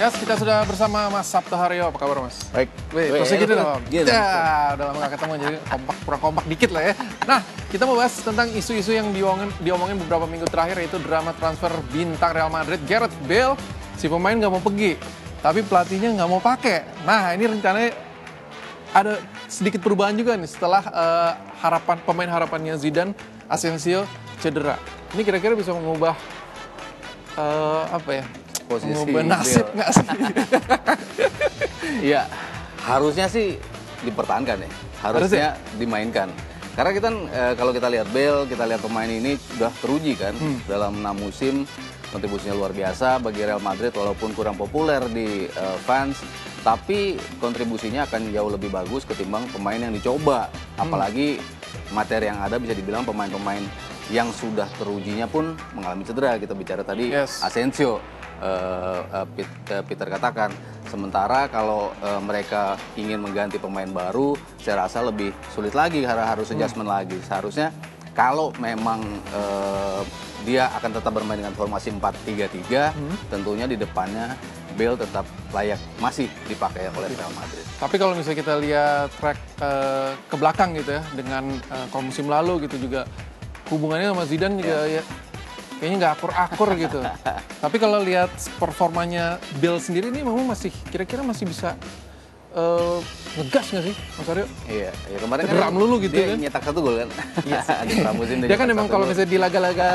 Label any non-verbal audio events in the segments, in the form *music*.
Yes, kita sudah bersama Mas Sabto Haryo. Apa kabar, Mas? Baik. Wih, terus gitu enak, dong. Iya, Ya, udah lama gak ketemu jadi kompak kurang kompak dikit lah ya. Nah, kita mau bahas tentang isu-isu yang diomongin, diomongin beberapa minggu terakhir yaitu drama transfer bintang Real Madrid Gareth Bale. Si pemain nggak mau pergi, tapi pelatihnya nggak mau pakai. Nah, ini rencananya ada sedikit perubahan juga nih setelah eh, harapan pemain harapannya Zidane, Asensio cedera. Ini kira-kira bisa mengubah eh, apa ya? Posisi mengubah nasib Bale. nggak sih? Iya, *laughs* harusnya sih dipertahankan ya. Harusnya dimainkan. Karena kita eh, kalau kita lihat Bale, kita lihat pemain ini sudah teruji kan dalam enam musim kontribusinya luar biasa bagi Real Madrid walaupun kurang populer di eh, fans, tapi kontribusinya akan jauh lebih bagus ketimbang pemain yang dicoba. Apalagi materi yang ada bisa dibilang pemain-pemain yang sudah terujinya pun mengalami cedera. Kita bicara tadi Yes. Asensio eh, eh, eh, Peter katakan. Sementara kalau mereka ingin mengganti pemain baru, saya rasa lebih sulit lagi karena harus adjustment lagi. Seharusnya kalau memang dia akan tetap bermain dengan formasi 4-3-3, tentunya di depannya Bale tetap layak masih dipakai oleh Real Madrid. Tapi kalau misalnya kita lihat track ke belakang gitu ya, dengan eh, kalau musim lalu gitu juga hubungannya sama Zidane juga ya kayaknya nggak akur-akur gitu. *laughs* Tapi kalau lihat performanya Bill sendiri ini memang masih kira-kira masih bisa uh, ngegas nggak sih Mas Aryo? Iya, ya kemarin Cederam kan lulu gitu dia kan. nyetak satu gol kan. Iya. *laughs* Di pramusim dia, kan memang kalau misalnya di laga-laga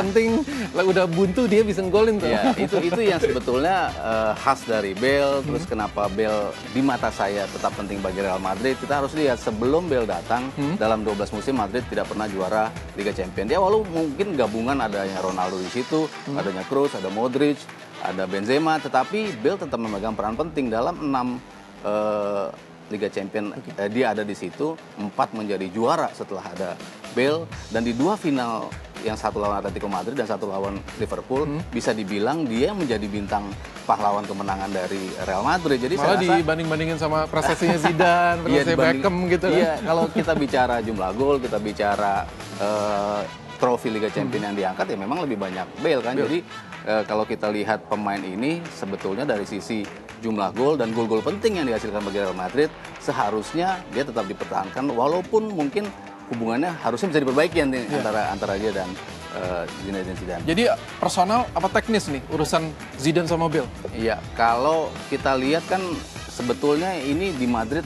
penting udah buntu dia bisa ngegolin tuh. Iya, itu itu yang *laughs* sebetulnya uh, khas dari Bale, hmm. terus kenapa Bale di mata saya tetap penting bagi Real Madrid. Kita harus lihat sebelum Bale datang hmm. dalam 12 musim Madrid tidak pernah juara Liga Champions. Dia walau mungkin gabungan adanya Ronaldo di situ, hmm. adanya Cruz, ada Modric, ada Benzema, tetapi Bale tetap memegang peran penting dalam enam Eh, Liga Champion okay. eh, dia ada di situ empat menjadi juara setelah ada Bale dan di dua final yang satu lawan Atletico Madrid dan satu lawan Liverpool hmm. bisa dibilang dia menjadi bintang pahlawan kemenangan dari Real Madrid. Jadi Malah dibanding-bandingin sama prestasinya Zidane, *laughs* prestasi ya, Beckham gitu. Kan. Iya, kalau kita bicara jumlah gol, kita bicara uh, trofi Liga Champions yang diangkat ya memang lebih banyak Bale kan. Jadi eh, kalau kita lihat pemain ini sebetulnya dari sisi jumlah gol dan gol-gol penting yang dihasilkan bagi Real Madrid seharusnya dia tetap dipertahankan walaupun mungkin hubungannya harusnya bisa diperbaiki nanti antara antara dia dan eh, Zinedine Zidane. Jadi personal apa teknis nih urusan Zidane sama Bale? Iya, kalau kita lihat kan sebetulnya ini di Madrid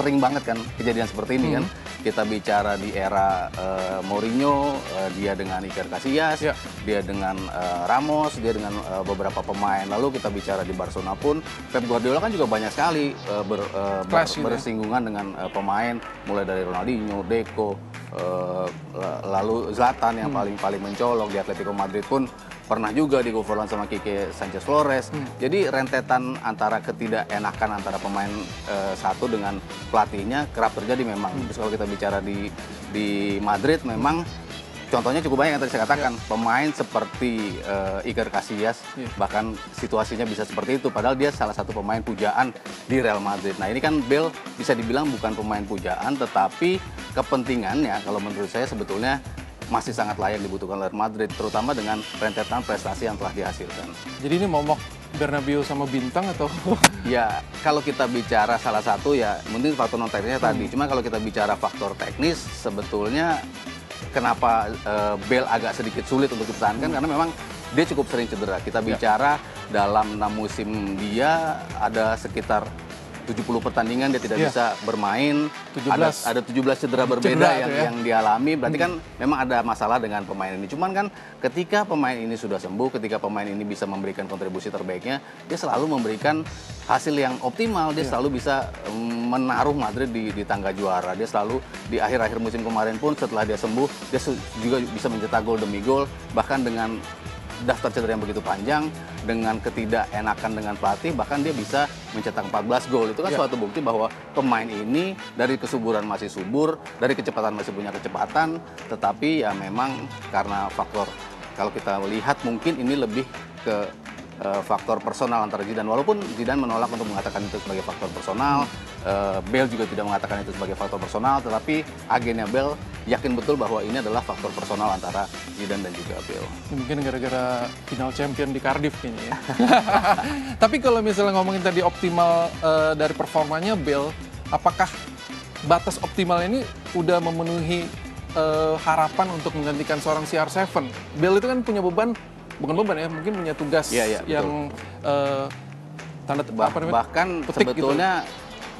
sering banget kan kejadian seperti ini kan. Kita bicara di era eh, Mourinho, eh, dia dengan Iker Casillas, Iya. dia dengan eh, Ramos, dia dengan eh, beberapa pemain. Lalu kita bicara di Barcelona pun, Pep Guardiola kan juga banyak sekali eh, ber- eh, ber- ya. bersinggungan dengan eh, pemain, mulai dari Ronaldinho, Deco, eh, lalu Zlatan Hmm. yang paling paling mencolok di Atletico Madrid pun pernah juga di Goverlan sama Kike Sanchez Flores. Hmm. Jadi rentetan antara ketidakenakan antara pemain eh, satu dengan pelatihnya kerap terjadi memang. Hmm. Terus kalau kita bicara di di Madrid memang contohnya cukup banyak yang tadi saya katakan pemain seperti eh, Iker Casillas Iya. bahkan situasinya bisa seperti itu padahal dia salah satu pemain pujaan di Real Madrid. Nah, ini kan Bale bisa dibilang bukan pemain pujaan tetapi kepentingannya kalau menurut saya sebetulnya masih sangat layak dibutuhkan oleh Madrid terutama dengan rentetan prestasi yang telah dihasilkan. Jadi ini momok Bernabeu sama bintang atau *laughs* Ya, kalau kita bicara salah satu ya mungkin faktor non teknisnya tadi. Cuma kalau kita bicara faktor teknis sebetulnya kenapa eh, Bale agak sedikit sulit untuk dipertahankan karena memang dia cukup sering cedera. Kita bicara dalam enam musim dia ada sekitar 70 pertandingan dia tidak Iya. bisa bermain. 17. Ada ada 17 cedera berbeda Cedera yang ya. yang dialami. Berarti kan memang ada masalah dengan pemain ini. Cuman kan ketika pemain ini sudah sembuh, ketika pemain ini bisa memberikan kontribusi terbaiknya, dia selalu memberikan hasil yang optimal. Dia selalu bisa em, menaruh Madrid di, di tangga juara. Dia selalu di akhir-akhir musim kemarin pun setelah dia sembuh, dia juga bisa mencetak gol demi gol. Bahkan dengan daftar cedera yang begitu panjang dengan ketidakenakan dengan pelatih bahkan dia bisa mencetak 14 gol itu kan Ya. suatu bukti bahwa pemain ini dari kesuburan masih subur dari kecepatan masih punya kecepatan tetapi ya memang karena faktor kalau kita lihat mungkin ini lebih ke eh, faktor personal antara Zidane walaupun Zidane menolak untuk mengatakan itu sebagai faktor personal eh, Bale juga tidak mengatakan itu sebagai faktor personal, tetapi agennya Bale yakin betul bahwa ini adalah faktor personal antara Zidane dan juga. Ini Mungkin gara-gara final champion di Cardiff kayaknya ya. *laughs* Tapi kalau misalnya ngomongin tadi optimal eh, dari performanya Bale, apakah batas optimal ini udah memenuhi eh, harapan untuk menggantikan seorang CR7? Bale itu kan punya beban, bukan beban ya, mungkin punya tugas iya, betul. yang eh, tanda Bah- apa namanya? bahkan petik gitu. sebetulnya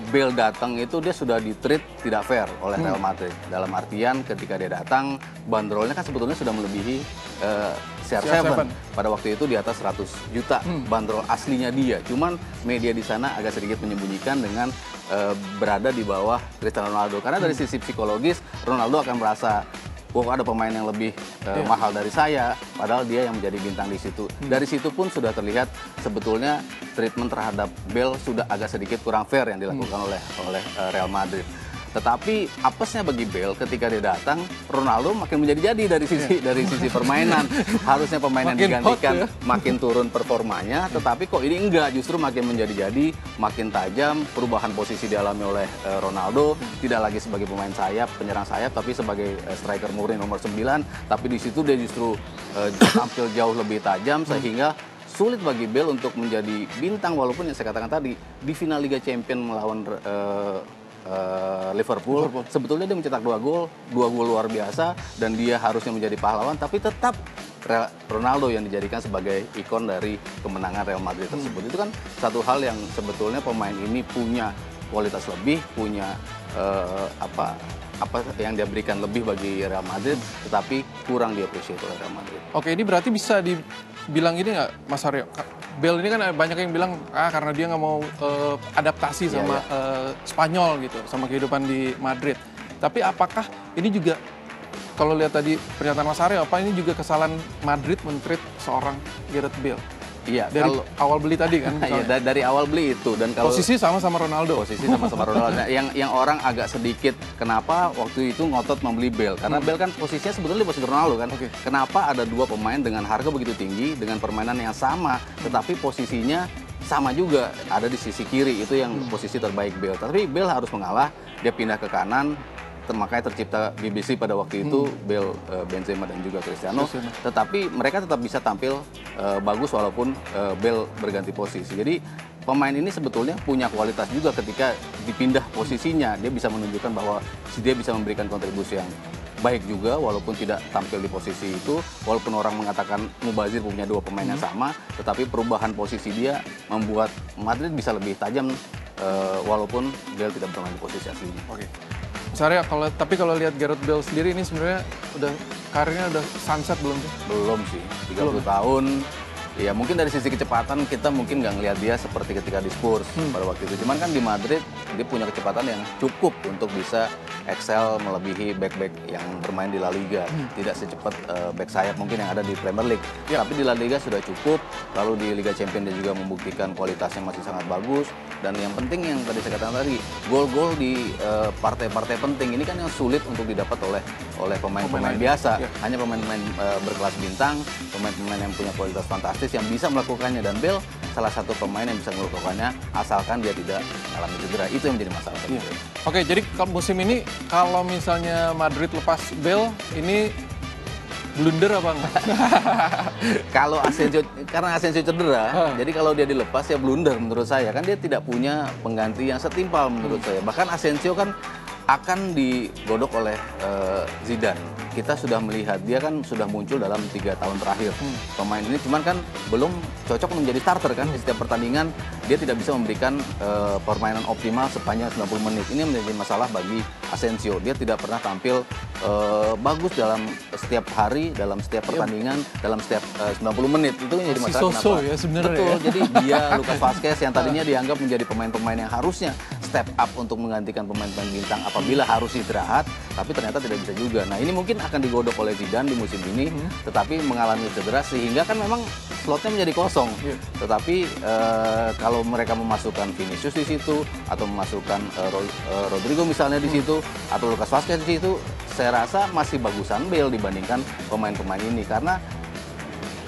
Bale datang itu dia sudah di treat tidak fair oleh Hmm. Real Madrid. Dalam artian ketika dia datang bandrolnya kan sebetulnya sudah melebihi eh, CR7. CR7. Pada waktu itu di atas 100 juta Hmm. bandrol aslinya dia. Cuman media di sana agak sedikit menyembunyikan dengan eh, berada di bawah Cristiano Ronaldo. Karena dari Hmm. sisi psikologis Ronaldo akan merasa Wah ada pemain yang lebih eh, Iya. mahal dari saya, padahal dia yang menjadi bintang di situ. Hmm. Dari situ pun sudah terlihat sebetulnya treatment terhadap Bale sudah agak sedikit kurang fair yang dilakukan Hmm. oleh oleh eh, Real Madrid. Tetapi apesnya bagi Bale ketika dia datang, Ronaldo makin menjadi-jadi dari sisi dari sisi permainan. Harusnya pemain yang Iya. Makin hot digantikan ya. makin turun performanya, tetapi kok ini enggak, justru makin menjadi-jadi, makin tajam, perubahan posisi dialami oleh eh, Ronaldo, tidak lagi sebagai pemain sayap, penyerang sayap, tapi sebagai eh, striker murni nomor 9, tapi di situ dia justru eh, tampil jauh lebih tajam sehingga sulit bagi Bale untuk menjadi bintang walaupun yang saya katakan tadi di final Liga Champions melawan eh, eh, Liverpool, sebetulnya dia mencetak dua gol, dua gol luar biasa dan dia harusnya menjadi pahlawan tapi tetap Ronaldo yang dijadikan sebagai ikon dari kemenangan Real Madrid tersebut. Itu kan satu hal yang sebetulnya pemain ini punya kualitas lebih, punya eh, apa apa yang dia berikan lebih bagi Real Madrid, tetapi kurang diapresiasi oleh Real Madrid. Oke, ini berarti bisa dibilang ini nggak, Mas Aryo? Bel ini kan banyak yang bilang ah karena dia nggak mau eh, adaptasi Iya, sama iya. eh, Spanyol gitu, sama kehidupan di Madrid. Tapi apakah ini juga kalau lihat tadi pernyataan Mas Aryo, apa ini juga kesalahan Madrid mentreat seorang Gareth Bale? Iya, Dari kalau awal beli tadi kan, *laughs* Iya, misalnya. da- dari awal beli itu dan kalau posisi sama sama Ronaldo. posisi sama-sama Ronaldo. Nah, yang yang orang agak sedikit kenapa waktu itu ngotot membeli Bale karena Bale kan posisinya sebetulnya di posisi Ronaldo kan. Oke. Kenapa ada dua pemain dengan harga begitu tinggi dengan permainan yang sama tetapi posisinya sama juga ada di sisi kiri itu yang posisi terbaik Bale. Tapi Bale harus mengalah, dia pindah ke kanan makanya tercipta BBC pada waktu itu Bale, eh, Benzema dan juga Cristiano. Cristiano. Tetapi mereka tetap bisa tampil eh, bagus walaupun eh, Bale berganti posisi. Jadi pemain ini sebetulnya punya kualitas juga ketika dipindah posisinya dia bisa menunjukkan bahwa dia bisa memberikan kontribusi yang baik juga walaupun tidak tampil di posisi itu walaupun orang mengatakan Mubazir punya dua pemain yang sama tetapi perubahan posisi dia membuat Madrid bisa lebih tajam walaupun Bale tidak bermain di posisi aslinya. Oke. Aryo, kalau tapi kalau lihat Gareth Bale sendiri ini sebenarnya udah karirnya udah sunset belum sih? Belum sih, 30 tahun. Ya mungkin dari sisi kecepatan kita mungkin nggak ngelihat dia seperti ketika di Spurs pada waktu itu. Cuman kan di Madrid dia punya kecepatan yang cukup untuk bisa excel melebihi back-back yang bermain di La Liga. Tidak secepat eh, back sayap mungkin yang ada di Premier League. Tapi di La Liga sudah cukup. Lalu di Liga Champions dia juga membuktikan kualitasnya masih sangat bagus. Dan yang penting yang tadi saya katakan tadi, gol-gol di eh, partai-partai penting ini kan yang sulit untuk didapat oleh oleh pemain-pemain biasa. Iya. Hanya pemain-pemain eh, berkelas bintang, pemain-pemain yang punya kualitas fantastis yang bisa melakukannya dan Bale salah satu pemain yang bisa melakukannya asalkan dia tidak mengalami cedera. Itu yang menjadi masalah Iya. Oke, jadi kalau musim ini kalau misalnya Madrid lepas Bale, ini blunder apa enggak? *laughs* Kalau Asensio karena Asensio cedera, Ah. jadi kalau dia dilepas ya blunder menurut saya kan dia tidak punya pengganti yang setimpal menurut saya. Bahkan Asensio kan akan digodok oleh eh, Zidane. Kita sudah melihat dia kan sudah muncul dalam tiga tahun terakhir pemain ini, cuman kan belum cocok menjadi starter kan di setiap pertandingan dia tidak bisa memberikan eh, permainan optimal sepanjang 90 menit. Ini menjadi masalah bagi Asensio. Dia tidak pernah tampil eh, bagus dalam setiap hari, dalam setiap pertandingan, dalam setiap eh, 90 menit. Itu yang jadi Masih masalah so-so kenapa? ya Betul. ya. Jadi dia Lucas *laughs* Vazquez yang tadinya dianggap menjadi pemain-pemain yang harusnya step up untuk menggantikan pemain-pemain bintang apabila harus istirahat, tapi ternyata tidak bisa juga. Nah, ini mungkin akan digodok oleh Zidane di musim ini, Hmm. tetapi mengalami cedera sehingga kan memang slotnya menjadi kosong. Iya. Tetapi eh, kalau mereka memasukkan Vinicius di situ atau memasukkan eh, Ro- eh, Rodrigo misalnya di situ atau Lucas Vazquez di situ, saya rasa masih bagusan Bale dibandingkan pemain-pemain ini karena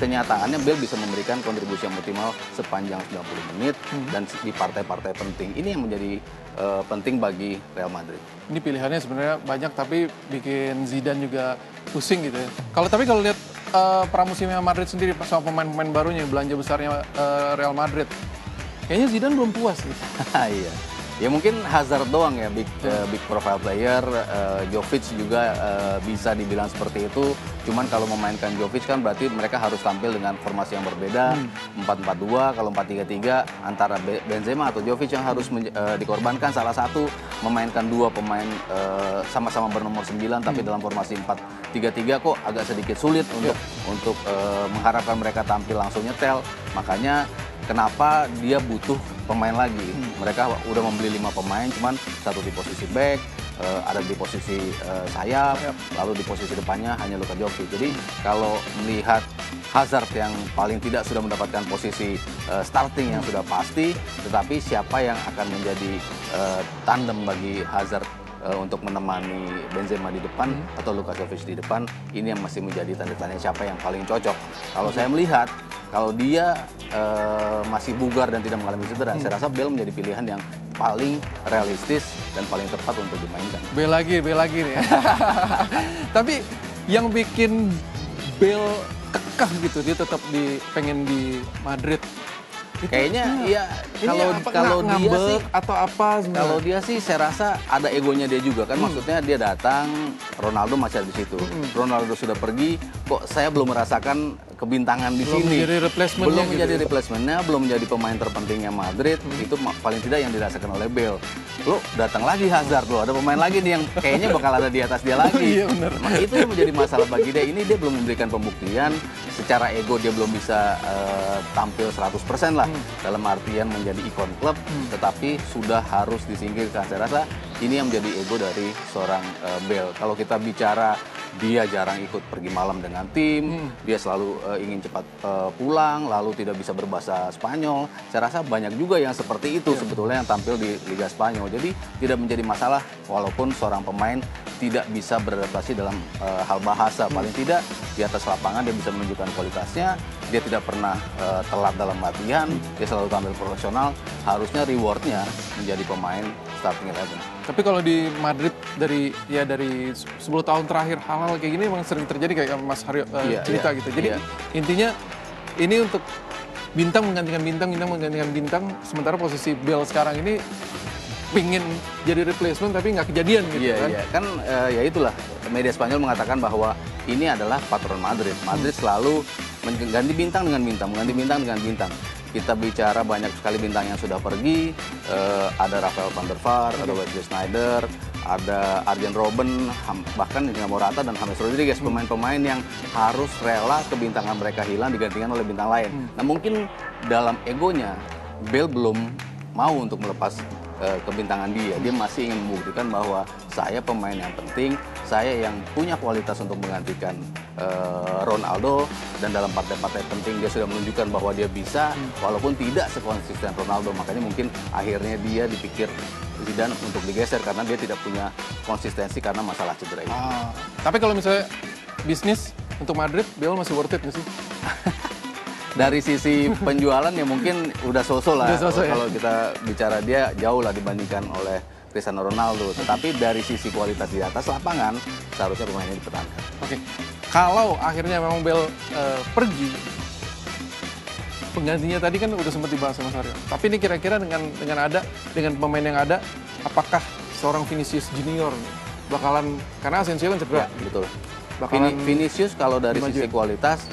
kenyataannya Bale bisa memberikan kontribusi yang optimal sepanjang 90 menit dan di partai-partai penting. Ini yang menjadi uh, penting bagi Real Madrid. Ini pilihannya sebenarnya banyak tapi bikin Zidane juga pusing gitu ya. Kalau tapi kalau lihat uh, pramusimnya Madrid sendiri sama pemain-pemain barunya belanja besarnya uh, Real Madrid, kayaknya Zidane belum puas gitu. *laughs* iya. Ya mungkin Hazard doang ya big uh, big profile player, uh, Jovic juga uh, bisa dibilang seperti itu. Cuman kalau memainkan Jovic kan berarti mereka harus tampil dengan formasi yang berbeda, hmm. 4-4-2, kalau 4-3-3 antara Benzema atau Jovic yang harus uh, dikorbankan salah satu memainkan dua pemain sama-sama uh, bernomor 9 hmm. tapi dalam formasi 4-3-3 kok agak sedikit sulit untuk yeah. untuk uh, mengharapkan mereka tampil langsung nyetel. Makanya kenapa dia butuh pemain lagi. Hmm. Mereka udah membeli lima pemain, cuman satu di posisi back, uh, ada di posisi uh, sayap, yep. lalu di posisi depannya hanya Luka Jokic. Jadi kalau melihat Hazard yang paling tidak sudah mendapatkan posisi uh, starting yang sudah pasti, tetapi siapa yang akan menjadi uh, tandem bagi Hazard uh, untuk menemani Benzema di depan hmm. atau Luka Jovic di depan, ini yang masih menjadi tanda tanya siapa yang paling cocok. Kalau hmm. saya melihat kalau dia uh, masih bugar dan tidak mengalami cedera, hmm. saya rasa Bell menjadi pilihan yang paling realistis dan paling tepat untuk dimainkan. Bell lagi, Bell lagi nih. *laughs* Tapi yang bikin Bell kekeh gitu, dia tetap di pengen di Madrid Kayaknya iya kalau kalau dia sih atau apa sebenernya? Kalau dia sih saya rasa ada egonya dia juga kan hmm. maksudnya dia datang Ronaldo masih ada di situ. Hmm. Ronaldo sudah pergi kok saya belum merasakan kebintangan di belum sini. Menjadi replacementnya belum menjadi gitu. replacementnya, belum menjadi pemain terpentingnya Madrid. Hmm. Itu paling tidak yang dirasakan oleh Bale. Lo datang lagi Hazard lo, ada pemain lagi nih yang kayaknya bakal ada di atas dia lagi. *laughs* iya benar. Nah, itu yang menjadi masalah bagi dia. Ini dia belum memberikan pembuktian secara ego dia belum bisa uh, tampil 100% lah hmm. dalam artian menjadi ikon klub, hmm. tetapi sudah harus disingkirkan. Saya rasa ini yang menjadi ego dari seorang uh, Bale. Kalau kita bicara dia jarang ikut pergi malam dengan tim, hmm. dia selalu uh, ingin cepat uh, pulang, lalu tidak bisa berbahasa Spanyol. Saya rasa banyak juga yang seperti itu yeah. sebetulnya yang tampil di Liga Spanyol. Jadi tidak menjadi masalah walaupun seorang pemain tidak bisa beradaptasi dalam uh, hal bahasa. Hmm. Paling tidak di atas lapangan dia bisa menunjukkan kualitasnya, dia tidak pernah uh, telat dalam latihan, dia selalu tampil profesional. Harusnya rewardnya menjadi pemain starting eleven. Tapi kalau di Madrid dari ya dari 10 tahun terakhir hal-hal kayak gini memang sering terjadi kayak Mas Haryo uh, yeah, cerita yeah, gitu. Jadi yeah. intinya ini untuk bintang menggantikan bintang, bintang menggantikan bintang. Sementara posisi Bell sekarang ini pingin jadi replacement tapi nggak kejadian gitu yeah, kan. Iya, kan uh, ya itulah media Spanyol mengatakan bahwa ini adalah patron Madrid. Madrid hmm. selalu mengganti bintang dengan bintang, mengganti bintang dengan bintang kita bicara banyak sekali bintang yang sudah pergi. Uh, ada Rafael van der Vaart, ada Wesley Snyder, ada Arjen Robben, bahkan Dina Morata dan James Rodriguez, hmm. pemain-pemain yang harus rela kebintangan mereka hilang digantikan oleh bintang lain. Hmm. Nah mungkin dalam egonya, Bale belum mau untuk melepas uh, kebintangan dia. Dia masih ingin membuktikan bahwa saya pemain yang penting, saya yang punya kualitas untuk menggantikan uh, Ronaldo dan dalam partai-partai penting dia sudah menunjukkan bahwa dia bisa hmm. walaupun tidak sekonsisten Ronaldo makanya mungkin akhirnya dia dipikir Zidane untuk digeser karena dia tidak punya konsistensi karena masalah cedera itu. Ah, tapi kalau misalnya bisnis untuk Madrid, Bale masih worth it nggak sih? *laughs* Dari sisi penjualan ya mungkin udah sosok lah. Udah ya? Kalau kita bicara dia jauh lah dibandingkan oleh Cristiano Ronaldo. Tetapi dari sisi kualitas di atas lapangan, seharusnya pemain ini dipertahankan. Oke, kalau akhirnya memang Bel uh, pergi, penggantinya tadi kan udah sempat dibahas sama Saryo. Tapi ini kira-kira dengan dengan ada dengan pemain yang ada, apakah seorang Vinicius Junior bakalan karena Asensio kan cedera? Ya, betul. Bakalan Vinicius kalau dari sisi kualitas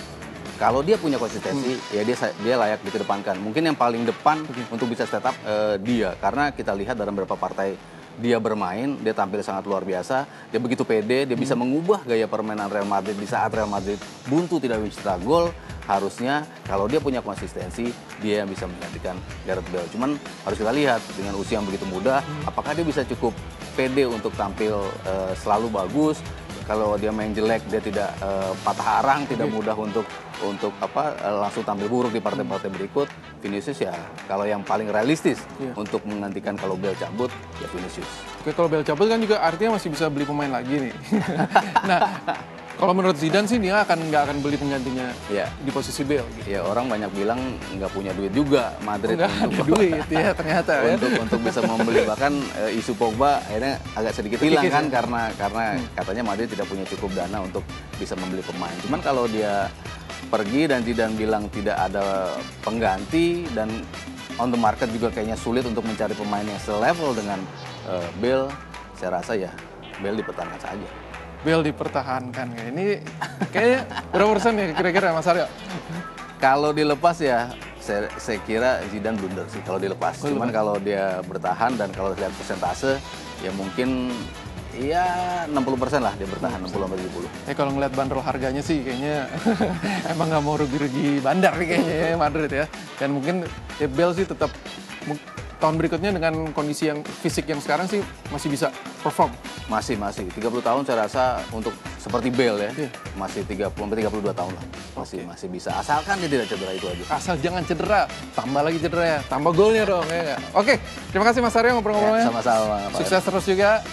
kalau dia punya konsistensi, hmm. ya dia dia layak dikedepankan. Mungkin yang paling depan okay. untuk bisa step up uh, dia, karena kita lihat dalam beberapa partai dia bermain, dia tampil sangat luar biasa, dia begitu pede, dia hmm. bisa mengubah gaya permainan Real Madrid di saat Real Madrid buntu tidak bisa gol. Harusnya kalau dia punya konsistensi, dia yang bisa menggantikan Gareth Bale. Cuman harus kita lihat dengan usia yang begitu muda, hmm. apakah dia bisa cukup pede untuk tampil uh, selalu bagus, kalau dia main jelek dia tidak uh, patah arang, tidak mudah untuk untuk apa uh, langsung tampil buruk di partai-partai berikut. Vinicius ya kalau yang paling realistis yeah. untuk menggantikan kalau Bel cabut ya Vinicius. Oke, kalau Bel cabut kan juga artinya masih bisa beli pemain lagi nih. *laughs* nah, Kalau menurut Zidane sih dia akan nggak akan beli penggantinya Ya. di posisi Bale. Gitu. Ya orang banyak bilang nggak punya duit juga Madrid Nggak untuk ada duit *laughs* ya ternyata ya. untuk untuk bisa membeli bahkan eh, isu Pogba akhirnya agak sedikit hilang kan ya. karena karena katanya Madrid tidak punya cukup dana untuk bisa membeli pemain. Cuman kalau dia pergi dan tidak bilang tidak ada pengganti dan on the market juga kayaknya sulit untuk mencari pemain yang selevel dengan eh, Bale, saya rasa ya Bale dipertahankan saja. Bale dipertahankan kayak ini kayaknya berapa persen ya kira-kira Mas Aryo? Kalau dilepas ya saya, saya kira Zidane blunder sih kalau dilepas. Oh, Cuman kalau dia bertahan dan kalau lihat persentase ya mungkin ya 60% lah dia bertahan 60 sampai 70. Ya kalau ngeliat bandrol harganya sih kayaknya *laughs* emang nggak mau rugi-rugi bandar nih kayaknya ya Madrid ya. Dan mungkin ya Bale sih tetap tahun berikutnya dengan kondisi yang fisik yang sekarang sih masih bisa perform. Masih masih 30 tahun saya rasa untuk seperti Bale ya. Iya. Masih 30 sampai 32 tahun lah. Masih masih bisa asalkan dia tidak cedera itu aja. Asal jangan cedera, tambah lagi cedera ya, tambah golnya dong ya? Oke, terima kasih Mas Aryo ngobrol-ngobrolnya. Ya, sama-sama, Sukses terus juga.